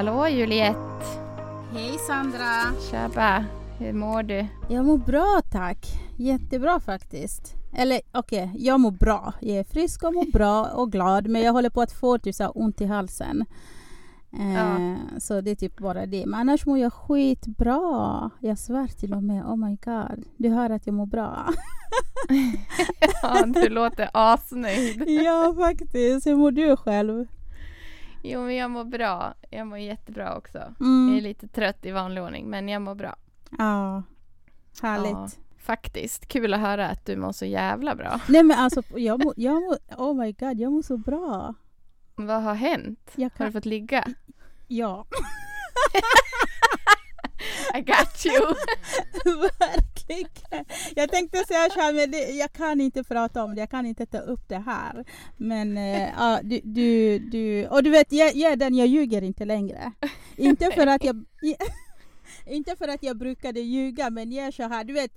hallå Juliette! Hej Sandra! Tjaba! Hur mår du? Jag mår bra tack. Jättebra faktiskt. Eller okej, okay, jag mår bra. Jag är frisk och mår bra och glad men jag håller på att få typ så ont i halsen. Eh, ja. Så det är typ bara det. Men annars mår jag skitbra. Jag svär till och med. Oh my god. Du hör att jag mår bra. ja, du låter asnöjd. ja, faktiskt. Hur mår du själv? Jo, men jag mår bra. Jag mår jättebra också. Mm. Jag är lite trött i vanlig ordning, men jag mår bra. Ja, härligt. Ja, faktiskt. Kul att höra att du mår så jävla bra. Nej, men alltså, jag mår, jag mår, oh my god, jag mår så bra. Vad har hänt? Kan... Har du fått ligga? Ja. I got you. Verkligen. Jag tänkte säga så här, men det, jag kan inte prata om det, jag kan inte ta upp det här. Men äh, ja, du, du, du, och du vet, jag, jag den, jag ljuger inte längre. Inte för att jag, inte för att jag brukade ljuga, men jag är så här, du vet,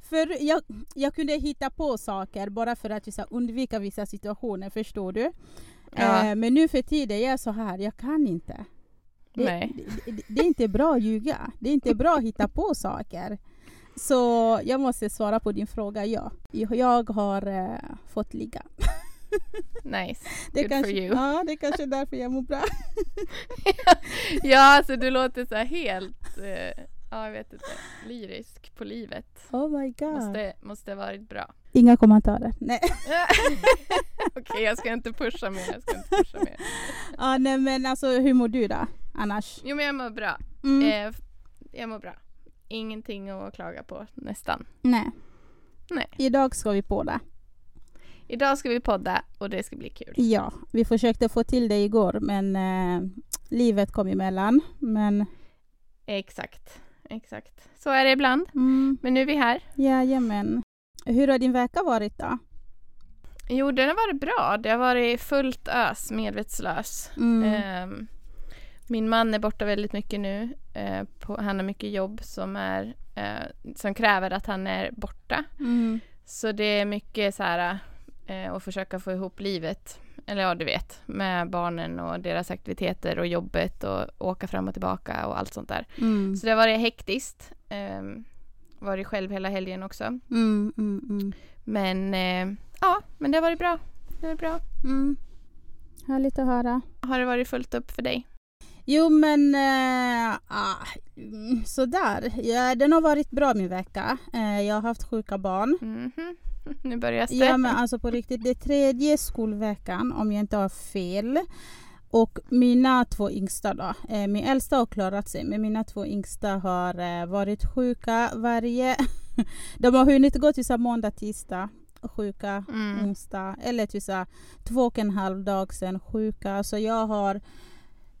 för jag, jag kunde hitta på saker bara för att så, undvika vissa situationer, förstår du? Ja. Eh, men nu för tiden jag är så här, jag kan inte. Det, det, det, det, är inte bra att ljuga. Det är inte bra att hitta på saker. Så jag måste svara på din fråga, ja. Jag har uh, fått ligga. Nice. Det Good kanske, for you. Ja, det är kanske är därför jag mår bra. ja, alltså du låter så helt, uh, ja jag vet inte, lyrisk på livet. Oh my god. Måste, måste varit bra. Inga kommentarer. Nej. Okej, okay, jag ska inte pusha mer. Jag ska inte pusha mer. ja, nej men alltså hur mår du då? annars? Jo men jag mår bra. Mm. Eh, jag mår bra. Ingenting att klaga på nästan. Nej. Nej. Idag ska vi podda. Idag ska vi podda och det ska bli kul. Ja, vi försökte få till det igår men eh, livet kom emellan. Men... Exakt, exakt. Så är det ibland. Mm. Men nu är vi här. Jajamän. Hur har din vecka varit då? Jo, den har varit bra. Det har varit fullt ös, medvetslös. Mm. Um, min man är borta väldigt mycket nu. Eh, på, han har mycket jobb som, är, eh, som kräver att han är borta. Mm. Så det är mycket så här eh, att försöka få ihop livet. Eller ja, du vet, med barnen och deras aktiviteter och jobbet och åka fram och tillbaka och allt sånt där. Mm. Så det har varit hektiskt. Eh, varit själv hela helgen också. Mm, mm, mm. men eh, ja, men det har varit bra. Det har varit bra. Mm. Härligt att höra. Har det varit fullt upp för dig? Jo men äh, ah, sådär. Ja, den har varit bra min vecka. Äh, jag har haft sjuka barn. Mm -hmm. Nu börjar det. Ja men alltså på riktigt, det är tredje skolveckan om jag inte har fel. Och mina två yngsta då, eh, min äldsta har klarat sig men mina två yngsta har eh, varit sjuka varje... de har hunnit gå till så måndag, tisdag sjuka, mm. onsdag eller till så två och en halv dag sedan sjuka. Så jag har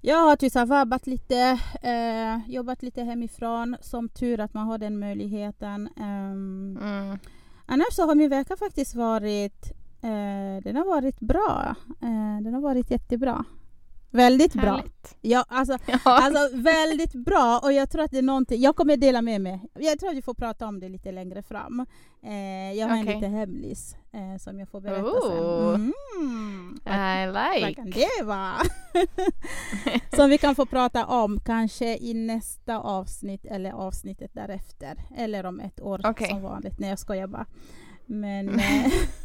jag har typ vabbat lite, eh, jobbat lite hemifrån. Som tur att man har den möjligheten. Um, mm. Annars så har min vecka faktiskt varit, eh, den har varit bra. Eh, den har varit jättebra. Väldigt bra. Härligt. Ja, alltså, ja. alltså väldigt bra och jag tror att det är någonting, jag kommer dela med mig. Jag tror att vi får prata om det lite längre fram. Eh, jag har okay. en liten hemlis eh, som jag får berätta oh. sen. Mm. I like. Vad kan det vara? som vi kan få prata om kanske i nästa avsnitt eller avsnittet därefter. Eller om ett år okay. som vanligt. Nej jag skojar bara. Men...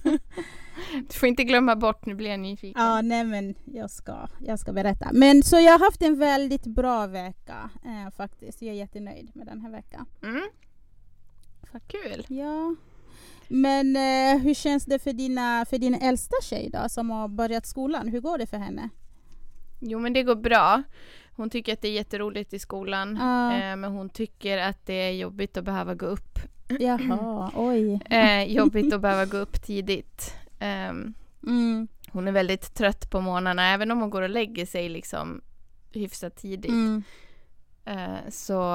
Eh, du får inte glömma bort, nu blir jag nyfiken. Ja, nej men jag ska, jag ska berätta. Men så jag har haft en väldigt bra vecka eh, faktiskt. Jag är jättenöjd med den här veckan. Mm. Vad kul. Ja. Men eh, hur känns det för, dina, för din äldsta tjej då, som har börjat skolan? Hur går det för henne? Jo men det går bra. Hon tycker att det är jätteroligt i skolan. Uh. Eh, men hon tycker att det är jobbigt att behöva gå upp Jaha, oj. Eh, jobbigt att behöva gå upp tidigt. Um, mm. Hon är väldigt trött på morgnarna, även om hon går och lägger sig liksom hyfsat tidigt. Mm. Eh, så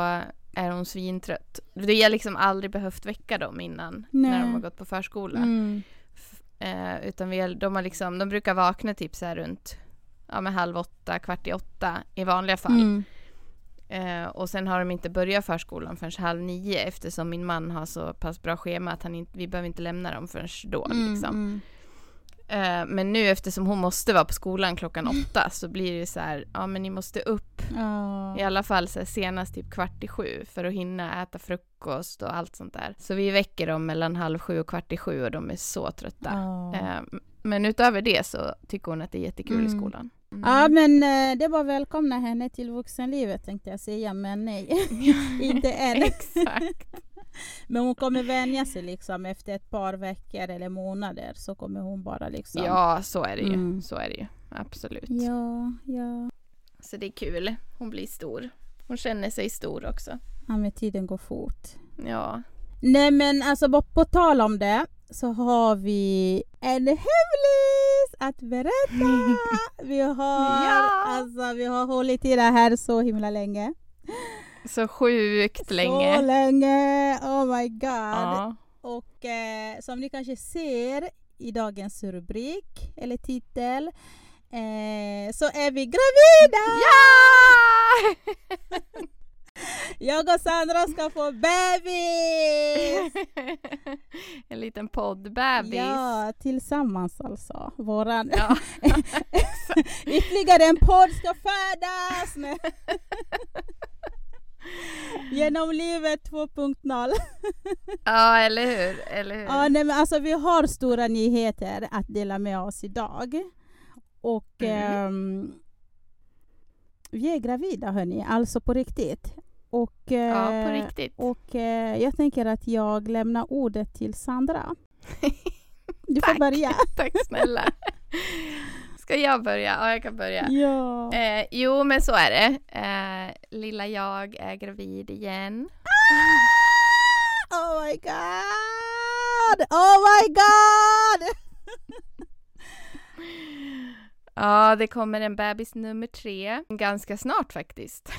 är hon svintrött. Vi har liksom aldrig behövt väcka dem innan, Nej. när de har gått på förskola. Mm. Eh, utan vi har, de, har liksom, de brukar vakna typ så här runt ja, med halv åtta, kvart i åtta i vanliga fall. Mm. Eh, och sen har de inte börjat förskolan förrän halv nio eftersom min man har så pass bra schema att han in, vi behöver inte lämna dem förrän då. Mm, liksom. Eh, men nu eftersom hon måste vara på skolan klockan åtta så blir det så här, ja men ni måste upp Ja. i alla fall så här, senast typ kvart i sju för att hinna äta frukost och allt sånt där. Så vi väcker dem mellan halv sju och kvart i sju och de är så trötta. Ja. Eh, men utöver det så tycker hon att det är jättekul i Mm. skolan. Mm. Ja men eh, det var välkomna henne till vuxenlivet tänkte jag säga men nej, inte än. Exakt. Men hon kommer vänja sig liksom efter ett par veckor eller månader så kommer hon bara liksom. Ja, så är det ju. Mm. Så är det ju. Absolut. Ja, ja. Så det är kul. Hon blir stor. Hon känner sig stor också. Ja men tiden går fort. Ja. Nej men alltså bara på tal om det så har vi en hemlis att berätta. Vi har, Ja. alltså, vi har hållit i det här så himla länge. Så sjukt länge. Så länge! Oh my god. Ja. Och eh, som ni kanske ser i dagens rubrik eller titel eh, så är vi gravida! ja! Jag och Sandra ska få bebis! en liten poddbebis. Ja, tillsammans alltså. Våran Ja. ytterligare en podd ska födas! Genom livet 2.0. ja, eller hur? Eller hur? Ja, nej, men alltså, vi har stora nyheter att dela med oss idag. Och Mm. ehm, vi är gravida hörni, alltså på riktigt. Och, ja, på eh, riktigt. och eh, jag tänker att jag lämnar ordet till Sandra. Du får börja. Tack snälla. Ska jag börja? Ja, jag kan börja. Ja. Eh, jo, men så är det. Eh, lilla jag är gravid igen. Oh my god! Oh my god! Ja, det kommer en bebis nummer tre. Ganska snart faktiskt.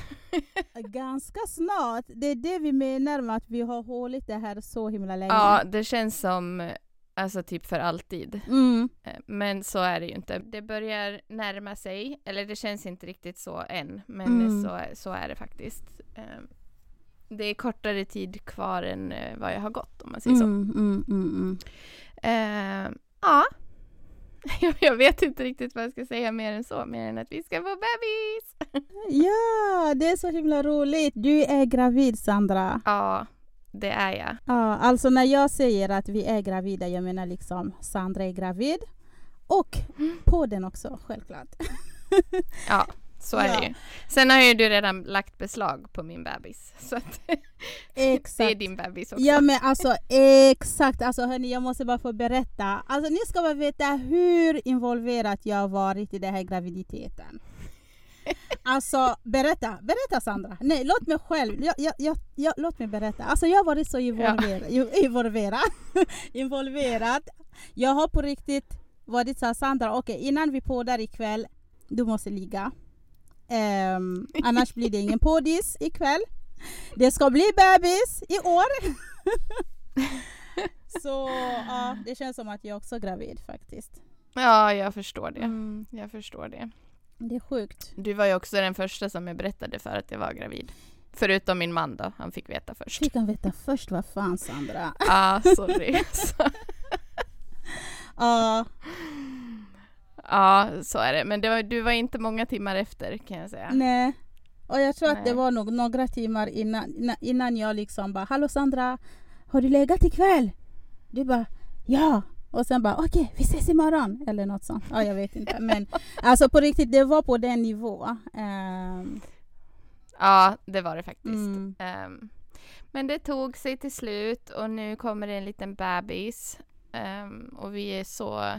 Ganska snart. Det är det vi menar med att vi har hållit det här så himla länge. Ja, det känns som alltså typ för alltid. Mm. Eh, Men så är det ju inte. Det börjar närma sig, eller det känns inte riktigt så än, men Mm. så, så är det faktiskt. Eh, Det är kortare tid kvar än eh, vad jag har gått om man säger så. Mm, mm, mm, mm. Eh, ja. Jag- vet inte riktigt vad jag ska säga mer än så, mer än att vi ska få bebis! Ja, det är så himla roligt. Du är gravid Sandra. Ja, det är jag. Ja, alltså när jag säger att vi är gravida, jag menar liksom Sandra är gravid. Och podden också, självklart. Ja, så är Ja. det ju. Sen har ju du redan lagt beslag på min bebis, så att det är din bebis också. Ja men alltså exakt, alltså hörni jag måste bara få berätta. Alltså ni ska bara veta hur involverad jag har varit i den här graviditeten. Alltså berätta, berätta Sandra. Nej låt mig själv, jag, jag, jag, jag, låt mig berätta. Alltså jag har varit så involverad. Ja. Involverad. involverad. Jag har på riktigt varit så Sandra okej innan vi poddar ikväll, du måste ligga. Ehm, annars blir det ingen poddis ikväll. Det ska bli bebis i år. Så ja, det känns som att jag också är gravid faktiskt. Ja, jag förstår det. Mm, Jag förstår det. det är sjukt. Du var ju också den första som jag berättade för att jag var gravid. Förutom min man då, han fick veta först. Fick han veta först, vad fan Sandra? Ja, sorry. Så, Ja, ja, så är det. Men det var, du var inte många timmar efter kan jag säga. nej. Och jag tror att det Nej. var nog några timmar innan, innan- jag liksom bara Hallå Sandra, har du legat ikväll? Du bara ja. Och sen bara okej, vi ses imorgon. Eller något sånt. Ja, jag vet inte. Men alltså på riktigt, det var på den nivå. Ehm, Ja, det var det faktiskt. mm. Ehm, men det tog sig till slut och nu kommer det en liten bebis. Ehm, och vi är så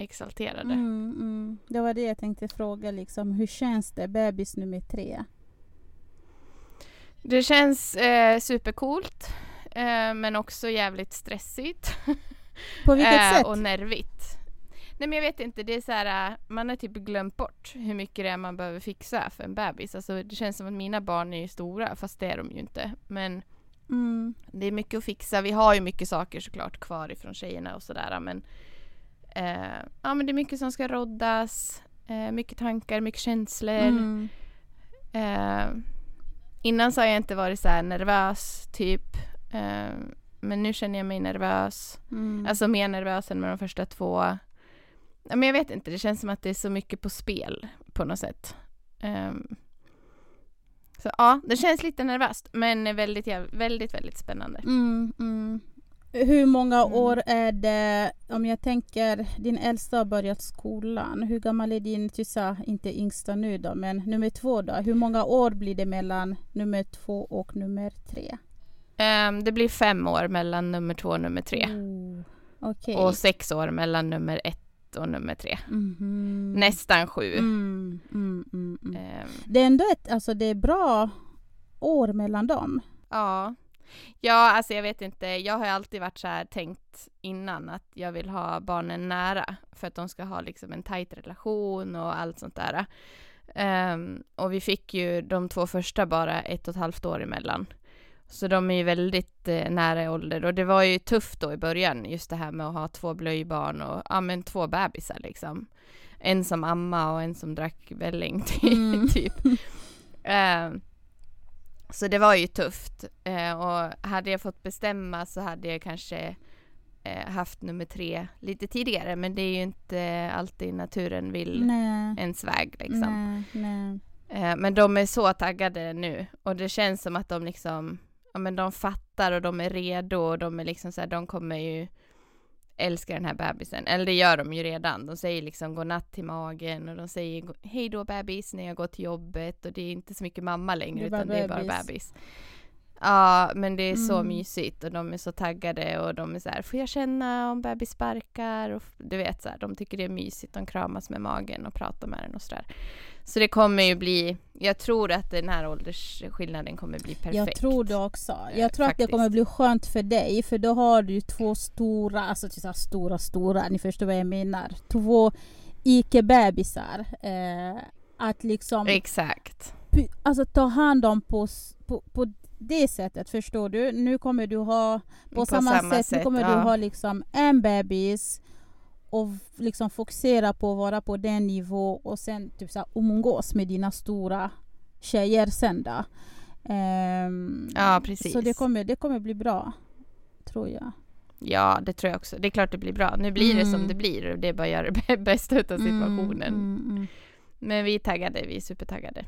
exalterade. Mm, mm. Det var det jag tänkte fråga. Liksom, hur känns det? Bebis nummer tre. Det känns eh, supercoolt. Eh, men också jävligt stressigt. På vilket Eh, sätt? Och nervigt. Nej men jag vet inte, det är så här, eh, man har typ glömt bort hur mycket det är man behöver fixa för en bebis. Alltså det känns som att mina barn är stora, fast det är de ju inte. Men Mm. det är mycket att fixa. Vi har ju mycket saker såklart kvar ifrån tjejerna och sådär. Men, eh, ja, men det är mycket som ska roddas. Eh, mycket tankar, mycket känslor. Mm. Eh, innan så har jag inte varit så här nervös typ. Eh, men nu känner jag mig nervös. Mm. Alltså mer nervös än med de första två. men jag vet inte, det känns som att det är så mycket på spel på något sätt. Um, så ja, det känns lite nervöst men väldigt, väldigt, väldigt spännande. Mm, mm. Hur många mm. år är det, om jag tänker, din äldsta har börjat skolan. Hur gammal är din, du sa inte yngsta nu då, men nummer två då? Hur många år blir det mellan nummer två och nummer tre? Um, det blir fem år mellan nummer två och nummer tre. Mm. Okay. Och sex år mellan nummer ett och nummer tre. Mm. Nästan sju. Mm, um. Det är ändå ett, alltså det är bra år mellan dem. Ja. Ja, alltså jag vet inte. Jag har alltid varit så här tänkt innan att jag vill ha barnen nära för att de ska ha liksom en tajt relation och allt sånt där. Um, och vi fick ju de två första bara ett och ett halvt år emellan. Så de är ju väldigt eh, nära i ålder och det var ju tufft då i början just det här med att ha två blöjbarn och ja men två bebisar liksom. En som amma och en som drack välling mm. typ. Uh, så det var ju tufft uh, och hade jag fått bestämma så hade jag kanske uh, haft nummer tre lite tidigare men det är ju inte alltid naturen vill nej. ens väg liksom. Nej, nej. Eh, men de är så taggade nu och det känns som att de liksom ja men de fattar och de är redo och de är liksom så här, de kommer ju älska den här bebisen. Eller det gör de ju redan. De säger liksom godnatt till magen och de säger hej då bebis när jag går till jobbet och det är inte så mycket mamma längre det utan bebis. det är bara bebis. Ja, men det är så mm. mysigt och de är så taggade och de är så här, får jag känna om bebis sparkar? Och du vet så här, de tycker det är mysigt, de kramas med magen och pratar med den och sådär. Så det kommer ju bli, jag tror att den här åldersskillnaden kommer bli perfekt. Jag tror det också. Jag tror Faktiskt. att det kommer bli skönt för dig för då har du två stora, alltså så stora stora, ni förstår vad jag menar. Två icke-bebisar. Eh, att liksom Exakt. Alltså ta hand om på, på, på det sättet, förstår du? Nu kommer du ha, på, på samma, samma, sätt, sätt nu kommer ja. du ha liksom en bebis och liksom fokusera på att vara på den nivå och sen typ så umgås med dina stora tjejer sen då. Um, ja, precis. Så det kommer, det kommer bli bra, tror jag. Ja, det tror jag också. Det är klart det blir bra. Nu blir mm. det som det blir och det är bara att göra det bästa av mm, situationen. Mm, mm, Men vi är taggade, vi är supertaggade.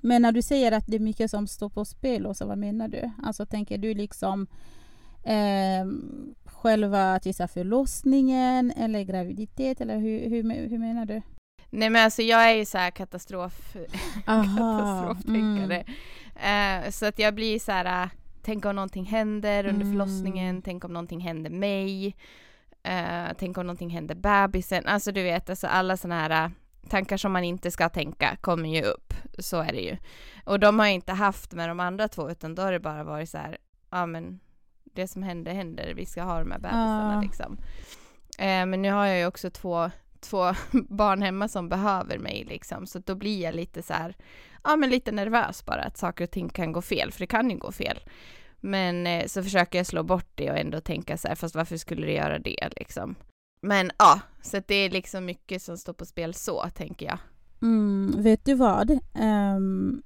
Men när du säger att det är mycket som står på spel, och så vad menar du? Alltså tänker du liksom eh, själva tissa förlossningen eller graviditet eller hur, hur, hur menar du? Nej men alltså jag är ju så här katastrof, katastroftänkare. Mm. Uh, så att jag blir så här, uh, tänk om någonting händer under mm. förlossningen, tänk om någonting händer mig, uh, tänk om någonting händer bebisen. Alltså du vet, alltså alla sådana här tankar som man inte ska tänka kommer ju upp. Så är det ju. Och de har jag inte haft med de andra två utan då har det bara varit så här, ja men det som händer händer, vi ska ha de här bebisarna ah. liksom. Eh, men nu har jag ju också två, två barn hemma som behöver mig liksom, så då blir jag lite så här, ja men lite nervös bara att saker och ting kan gå fel, för det kan ju gå fel. Men eh, så försöker jag slå bort det och ändå tänka så här, fast varför skulle det göra det liksom? Men ja, så det är liksom mycket som står på spel så, tänker jag. Mm, vet du vad? Um,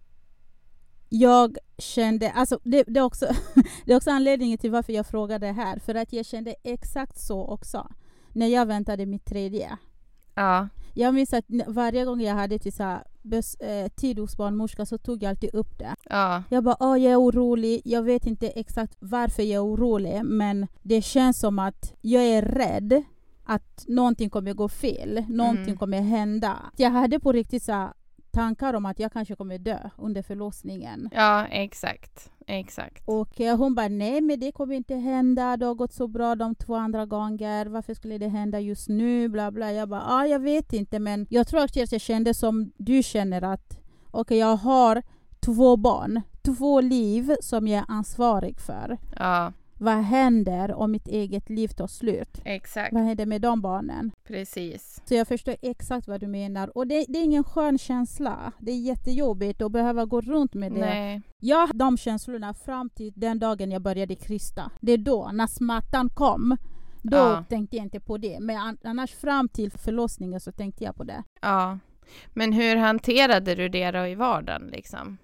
jag kände, alltså det, det, är också, det är också anledningen till varför jag frågade här, för att jag kände exakt så också när jag väntade mitt tredje. Ja. Jag minns att varje gång jag hade till så bes, eh, tid hos barnmorska så tog jag alltid upp det. Ja. Jag bara, oh, jag är orolig. Jag vet inte exakt varför jag är orolig, men det känns som att jag är rädd att någonting kommer gå fel, någonting mm. kommer hända. Jag hade på riktigt så tankar om att jag kanske kommer dö under förlossningen. Ja, exakt. Exakt. Och eh, hon bara, nej men det kommer inte hända, det har gått så bra de två andra gånger, varför skulle det hända just nu? Bla bla. Jag bara, ah, jag vet inte men jag tror att jag kände som du känner att okej okay, jag har två barn, två liv som jag är ansvarig för. Ja. Vad händer om mitt eget liv tar slut? Exakt. Vad händer med de barnen? Precis. Så jag förstår exakt vad du menar. Och det, det är ingen skön känsla. Det är jättejobbigt att behöva gå runt med det. Nej. Jag hade de känslorna fram till den dagen jag började krysta. Det är då, när smärtan kom, då ja. tänkte jag inte på det. Men annars fram till förlossningen så tänkte jag på det. Ja. Men hur hanterade du det då i vardagen liksom?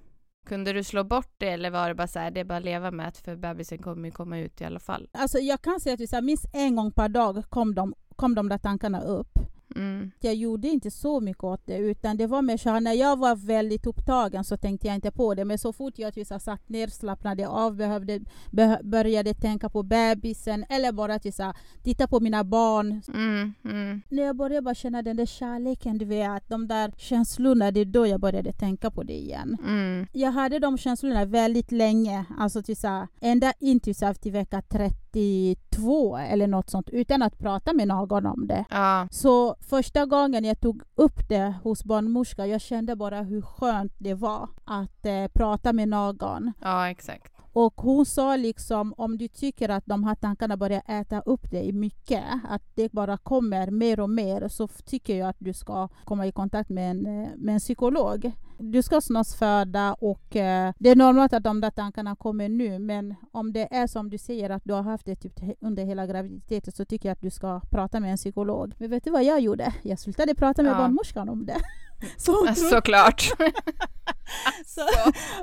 Kunde du slå bort det eller var det bara så här, det är bara att leva med att för bebisen kommer ju komma ut i alla fall? Alltså jag kan säga att så här, minst en gång per dag kom de, kom de där tankarna upp mm. Jag gjorde inte så mycket åt det utan det var mer så här, när jag var väldigt upptagen så tänkte jag inte på det men så fort jag så satt ner, slappnade av, behövde, beh började tänka på bebisen eller bara så titta på mina barn. Mm, mm. När jag började bara känna den där kärleken, du vet, de där känslorna, det är då jag började tänka på det igen. Mm. Jag hade de känslorna väldigt länge, alltså så ända in så till vecka 32 eller något sånt utan att prata med någon om det. Ja. Så första gången jag tog upp det hos barnmorska, jag kände bara hur skönt det var att eh, prata med någon. ja, exakt. Och hon sa liksom om du tycker att de här tankarna börjar äta upp dig mycket, att det bara kommer mer och mer, så tycker jag att du ska komma i kontakt med en, eh, med en psykolog. Du ska snart föda och eh, det är normalt att de där tankarna kommer nu, men om det är som du säger att du har haft det typ under hela graviditeten så tycker jag att du ska prata med en psykolog. Men vet du vad jag gjorde? Jag slutade prata med Ja. barnmorskan om det. Så hon, trodde, Såklart. så,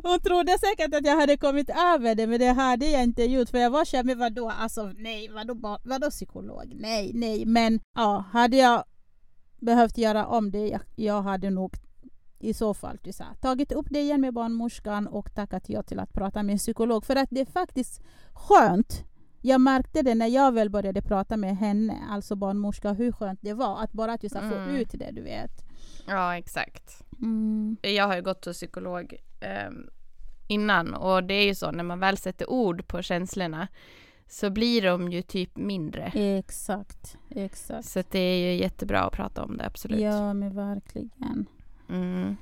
hon trodde säkert att jag hade kommit över det, men det hade jag inte gjort. För jag var såhär, men vadå, alltså nej, vadå, vadå psykolog? Nej, nej. Men ja, hade jag behövt göra om det, jag, jag hade nog i så fall så här, tagit upp det igen med barnmorskan och tackat ja till att prata med en psykolog. För att det är faktiskt skönt. Jag märkte det när jag väl började prata med henne, alltså barnmorska, hur skönt det var att bara till så här, få Mm. ut det, du vet. Ja, exakt. Mm. Jag har ju gått till psykolog ehm, innan och det är ju så när man väl sätter ord på känslorna så blir de ju typ mindre. Exakt, exakt. Så det är ju jättebra att prata om det, absolut. Ja, men verkligen. Mm.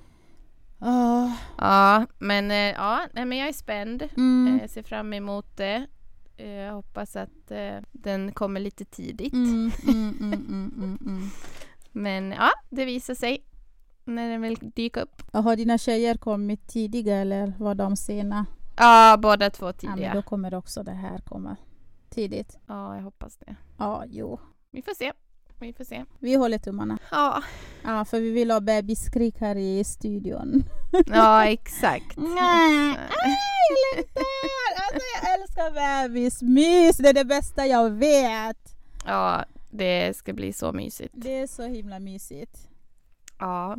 Ah, Ja, men, eh, ja, men jag är spänd. mm. Jag ser fram emot det. Eh, Jag hoppas att eh, den kommer lite tidigt. Mm, mm, mm, mm. Men ja, det visar sig när den vill dyka upp. Och Har dina tjejer kommit tidiga eller var de sena? Ja, båda två Ja, tidiga. men då kommer också det här komma tidigt. Ja, jag hoppas det. Ja, jo. Vi får se. Vi får se. Vi håller tummarna. Ja, Ja, för vi vill ha bebisskrik här i studion. ja exakt. Nej, jag längtar! Alltså jag älskar bebismys, det är det bästa jag vet. Ja, det ska bli så mysigt. Det är så himla mysigt. Ja.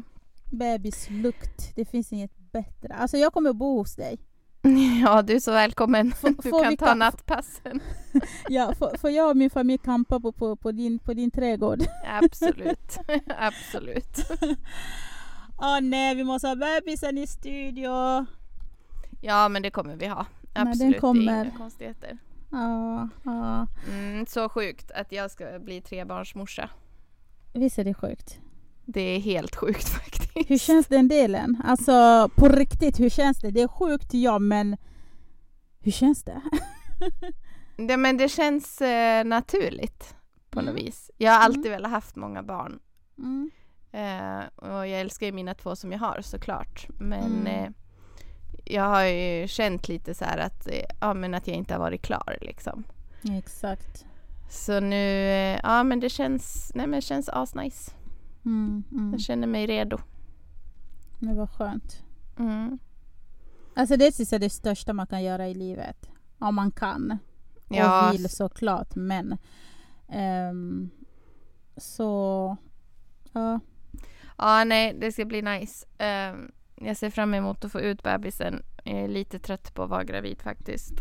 Bebislukt, det finns inget bättre. Alltså jag kommer bo hos dig. Ja, du är så välkommen. Du får kan ta nattpassen. Ja, får, jag och min familj campa på, på, på, din, på din trädgård? Absolut. Absolut. Åh nej, vi måste ha bebisen i studio. Ja, men det kommer vi ha. den Absolut. Det kommer. är inga konstigheter. Ja, ja. Mm, så sjukt att jag ska bli trebarnsmorsa. Visst är det sjukt? Det är helt sjukt faktiskt. Hur känns den delen? Alltså på riktigt, hur känns det? Det är sjukt ja, men hur känns det? Det, men det känns eh, naturligt på något Mm. vis. Jag har alltid Mm. velat haft många barn. Mm. Eh, och jag älskar ju mina två som jag har såklart. Men Mm. eh, jag har ju känt lite så här att, eh, ja, men att jag inte har varit klar liksom. Exakt. Så nu, eh, ja men det känns, nej men det känns asnice. Mm, mm. Jag känner mig redo. Men vad skönt. Mm. Alltså det är det största man kan göra i livet. Om man kan. Ja, Och vill såklart, men ehm, så ja. ja, nej det ska bli nice. Ehm, jag ser fram emot att få ut bebisen. Jag är lite trött på att vara gravid faktiskt.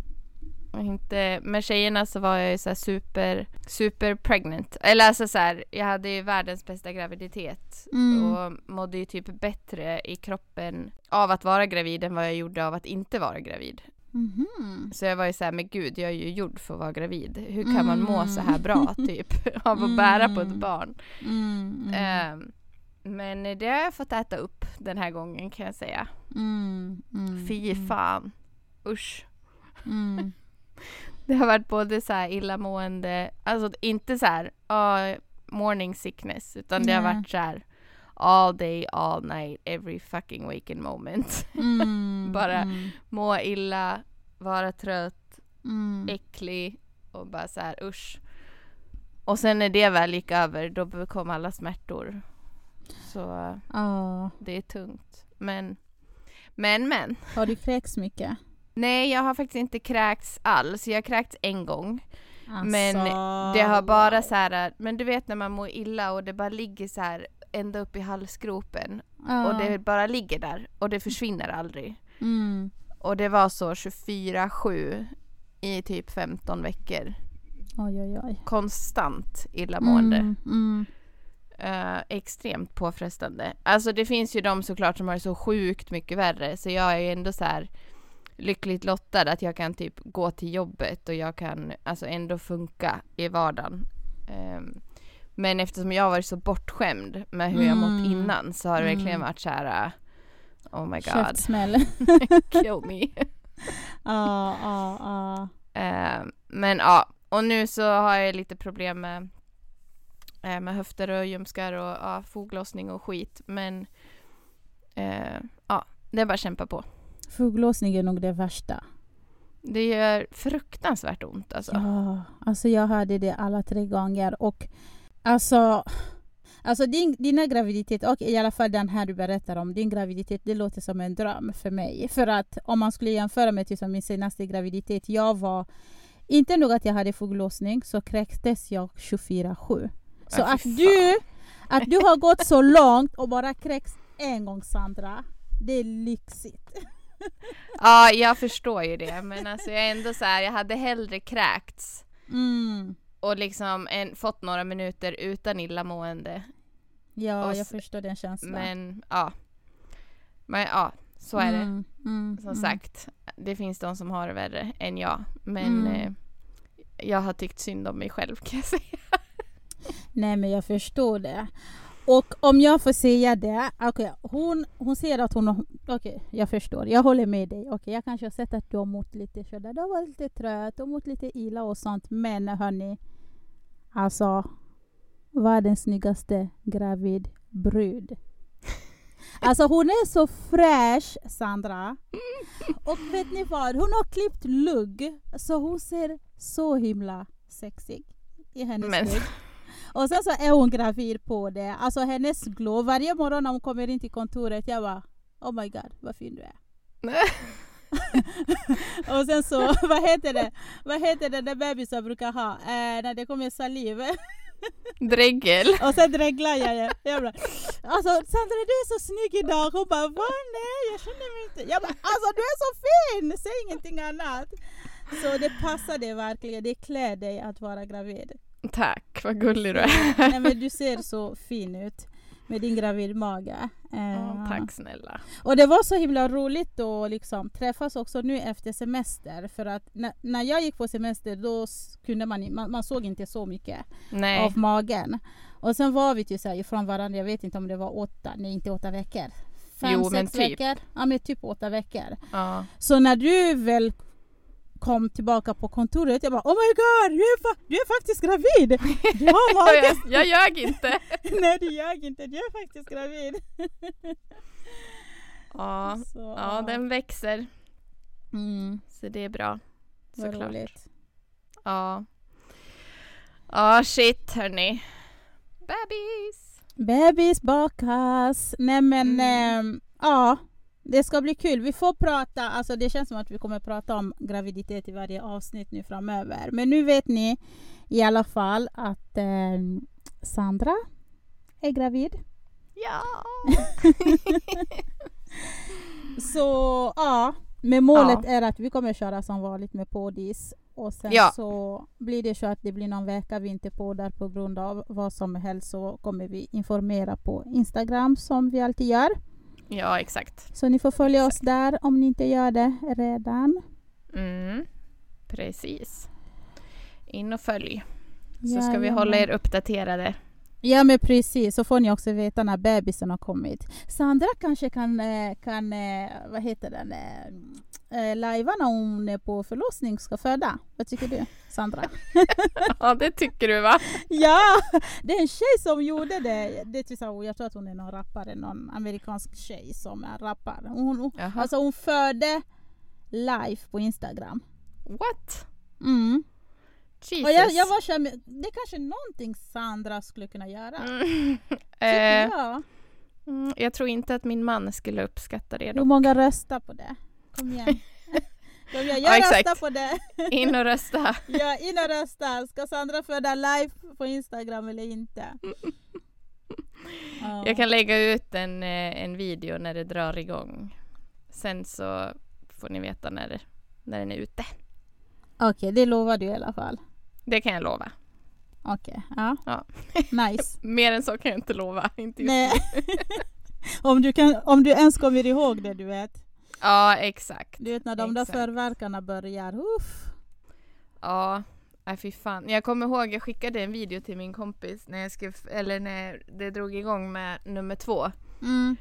Inte, med tjejerna så var jag ju så här super, super pregnant. Eller alltså så här, jag hade ju världens bästa graviditet. Mm. Och mådde ju typ bättre i kroppen av att vara gravid än vad jag gjorde av att inte vara gravid. Mhm. Så jag var ju såhär, men gud jag är ju gjord för att vara gravid. Hur kan man må så här Mm. bra typ av att bära på ett Mm. barn? Mm, mm, Ehm, men det har jag fått äta upp den här gången kan jag säga. mm, mm, Fy mm, fan. Usch. Mm. Det har varit både så här illamående, alltså inte så här ah, morning sickness, utan det har varit så här all day, all night, every fucking waking moment. Mm, Bara- mm, Må illa, vara trött, mm. äcklig och bara så här usch. Och sen när det väl gick över då kom alla smärtor. Så Ja. det är tungt. Men, men, men. Har du kräkts mycket? Nej, jag har faktiskt inte kräkts alls. Jag har kräkts en gång. Men det har bara så här, men du vet när man mår illa och det bara ligger så här ända upp i halsgropen Ja. och det bara ligger där och det försvinner aldrig. Mm. Och det var så 24-7 i typ 15 veckor. Oj, oj, oj. Konstant illamående. Mm, mm. Eh, extremt påfrestande. Alltså det finns ju de såklart som har det så sjukt mycket värre så jag är ju ändå så här lyckligt lottad att jag kan typ gå till jobbet och jag kan alltså ändå funka i vardagen. Ehm, men eftersom jag har varit så bortskämd med hur jag mått Mm. innan så har det verkligen Mm. varit så här. uh, Oh my god, Käftsmäll. kill me. Ja, ja, ja. Ehm, men ja, och nu så har jag lite problem med, eh, med höfter och ljumskar och ja, foglossning och skit. Men eh, ja, det är bara att kämpa på. Foglossning är nog det värsta. Det gör fruktansvärt ont alltså. Ja, alltså jag hade det alla tre gånger och alltså Alltså din, dina graviditet, och i alla fall den här du berättar om, din graviditet, det låter som en dröm för mig. För att om man skulle jämföra med till som min senaste graviditet, jag var inte nog att jag hade foglossning så kräktes jag 24-7. Så att du, att du har gått så långt och bara kräks en gång Sandra, det är lyxigt. Ja, jag förstår ju det. Men alltså jag är ändå så här, jag hade hellre kräkts Mm. och liksom en, fått några minuter utan illamående. Ja, Och jag förstår den känslan. Men ja. Men ja, så är det. Mm, mm, Som mm. sagt, det finns de som har det värre än jag. Men Mm. eh, jag har tyckt synd om mig själv kan jag säga. Nej men jag förstår det. Och om jag får säga det, okej, hon, hon säger att hon har... Okej, jag förstår. Jag håller med dig. Okej, jag kanske har sett att du har mått lite sådär. Du har varit lite trött, har mått lite illa och sånt. Men hörni, alltså världens snyggaste gravid brud. Alltså hon är så fräsch, Sandra. Och vet ni vad? Hon har klippt lugg, så hon ser så himla sexig i hennes Men- lugg. Och sen så är hon gravid på det. Alltså hennes glow. Varje morgon när hon kommer in till kontoret, jag bara Oh my god, vad fin du är. och sen så, vad heter det? Vad heter det där bebisar brukar ha? Eh, när det kommer saliv. Dregel. och sen dreglar jag. jag bara, alltså Sandra du är så snygg idag. Hon bara va? Nej jag känner mig inte. Jag bara alltså du är så fin! Säg ingenting annat. Så det passar dig verkligen. Det klär dig att vara gravid. Tack, vad gullig du är. Nej men du ser så fin ut med din gravidmage. Ja, tack snälla. Och det var så himla roligt att liksom träffas också nu efter semester. För att när, när jag gick på semester då kunde man, man, man såg inte så mycket Nej, av magen. Och sen var vi ju så här ifrån varandra, jag vet inte om det var åtta, nej inte åtta veckor. Fem, Jo, sex typ. veckor. Ja men typ åtta veckor. ja. Så när du väl kom tillbaka på kontoret, jag bara Oh my god, du är, fa- du är faktiskt gravid! Du har mage! jag, jag ljög inte. Nej du ljög inte, du är faktiskt gravid. Ja, Så, ja, den växer. mm, Så det är bra. vad Såklart. roligt. Ja. Ja, shit hörni. Bebis! Bebis bakas. Nej men Mm. ehm, ja, det ska bli kul. Vi får prata, alltså det känns som att vi kommer prata om graviditet i varje avsnitt nu framöver. Men nu vet ni i alla fall att ehm, Sandra är gravid. Ja! Så ja, men målet Ja. är att vi kommer köra som vanligt med poddis. Och sen Ja. så blir det så att det blir någon vecka vi inte poddar på grund av vad som helst så kommer vi informera på Instagram som vi alltid gör. Ja, exakt. Så ni får följa oss där om ni inte gör det redan. Mm. Precis. In och följ. Så ska vi Jajamän. hålla er uppdaterade. Ja men precis, så får ni också veta när bebisen har kommit. Sandra kanske kan, eh, kan eh, vad heter den, eh, lajva när hon är på förlossning ska föda. Vad tycker du Sandra? Ja, det tycker du va? ja, det är en tjej som gjorde det. det är typ jag tror att hon är någon rappare, någon amerikansk tjej som är rappare. Hon, Jaha. alltså hon födde live på Instagram. What? Mm. Jesus. Och jag, jag var så det är kanske någonting Sandra skulle kunna göra. Mm. Tycker Eh, jag. mm, jag tror inte att min man skulle uppskatta det Hur då. många röstar på det? Kom igen. Jag, jag Ja, exakt. röstar på det. In och rösta. Ja, in och rösta. Ska Sandra föda live på Instagram eller inte? Ja. Jag kan lägga ut en, eh, en video när det drar igång. Sen så får ni veta när, när den är ute. Okej, det lovar du i alla fall. Det kan jag lova. Okej, ja. Ja. Nice. Mer än så kan jag inte lova. Inte just Nej. om, du kan, om du ens kommer ihåg det, du vet. Ja, exakt. Du vet när de där Exakt. förverkarna börjar. Uff. Ja, nej fy fan. Jag kommer ihåg, jag skickade en video till min kompis när jag skrev, eller när det drog igång med nummer två. Mm.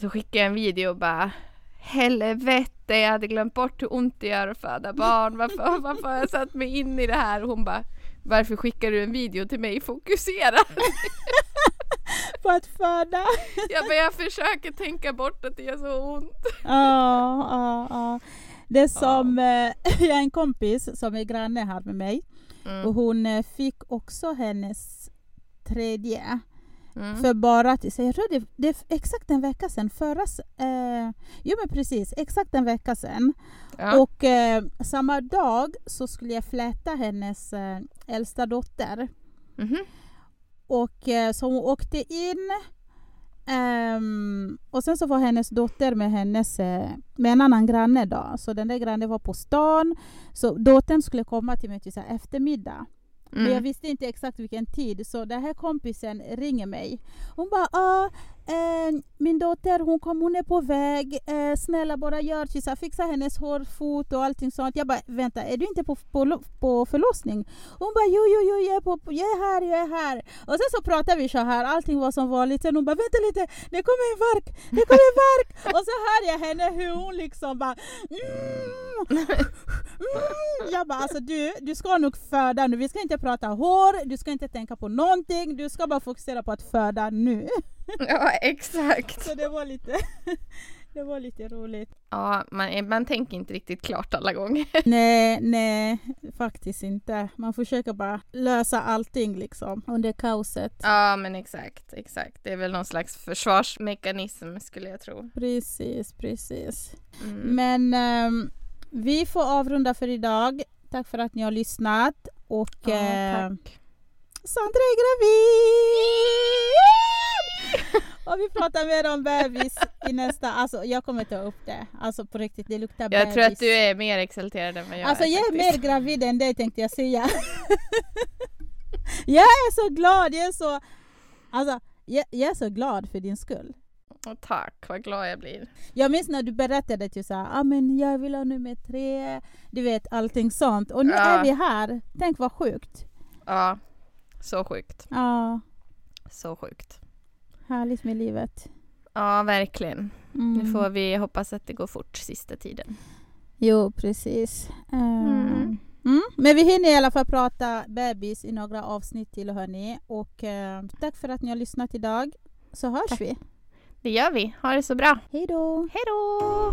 Så skickade jag en video och bara Helvete, jag hade glömt bort hur ont det gör att föda barn. Varför, varför har jag satt mig in i det här? Och hon bara Varför skickar du en video till mig? Fokusera! På att föda. Jag, bara, jag försöker tänka bort att det gör så ont. Ja, ja, ja. Det är som, eh, jag har en kompis som är granne här med mig och Mm. hon eh, fick också hennes tredje Mm. för bara till sig. Jag tror det, det är exakt en vecka sedan. Förra, eh, jo men precis, exakt en vecka sedan. Ja. Och eh, samma dag så skulle jag fläta hennes eh, äldsta dotter. Mhm. Och eh, så hon åkte in ehm, och sen så var hennes dotter med hennes eh, med en annan granne då. Så den där grannen var på stan. Så dottern skulle komma till mig till så här eftermiddag. Men jag Mm. visste inte exakt vilken tid så den här kompisen ringer mig. Hon bara ah, eh, min dotter hon, kom, hon är på väg. Eh, snälla bara gör så fixa hennes hår, fot och allting sånt. Jag bara vänta är du inte på, på, på förlossning? Hon bara jo jo jo jag är, på, jag är här, jag är här. Och sen så pratade vi så här, allting var som vanligt. Sen hon bara vänta lite, det kommer en vark, det kommer en vark! och så hör jag henne hur hon liksom bara mm, Mm, jag bara alltså du, du ska nog föda nu. Vi ska inte prata hår, du ska inte tänka på någonting. Du ska bara fokusera på att föda nu. Ja, exakt. Så det var lite, det var lite roligt. Ja, man, man tänker inte riktigt klart alla gånger. Nej, nej, faktiskt inte. Man försöker bara lösa allting liksom under kaoset. Ja, men exakt, exakt. Det är väl någon slags försvarsmekanism skulle jag tro. Precis, precis. Mm. Men ehm, vi får avrunda för idag. Tack för att ni har lyssnat. Och Ja, eh, tack. Sandra är gravid! Och vi pratar mer om bebis i nästa... Alltså jag kommer ta upp det. Alltså på riktigt, det luktar bebis. Jag tror att du är mer exalterad än vad jag Alltså är jag är mer gravid än dig tänkte jag säga. jag är så glad, jag är så... Alltså jag, jag är så glad för din skull. Tack, vad glad jag blir. Jag minns när du berättade till så här, ah, men jag vill ha nummer tre, du vet allting sånt. Och nu Ja. är vi här. Tänk vad sjukt. Ja, så sjukt. Ja, Så sjukt. Härligt med livet. Ja, verkligen. Mm. Nu får vi hoppas att det går fort sista tiden. Jo, precis. Mm. Eh, mm. Men vi hinner i alla fall prata bebis i några avsnitt till hörni. Och eh, tack för att ni har lyssnat idag. Så hörs tack. vi. Det gör vi. Ha det så bra. Hej då. Hej då.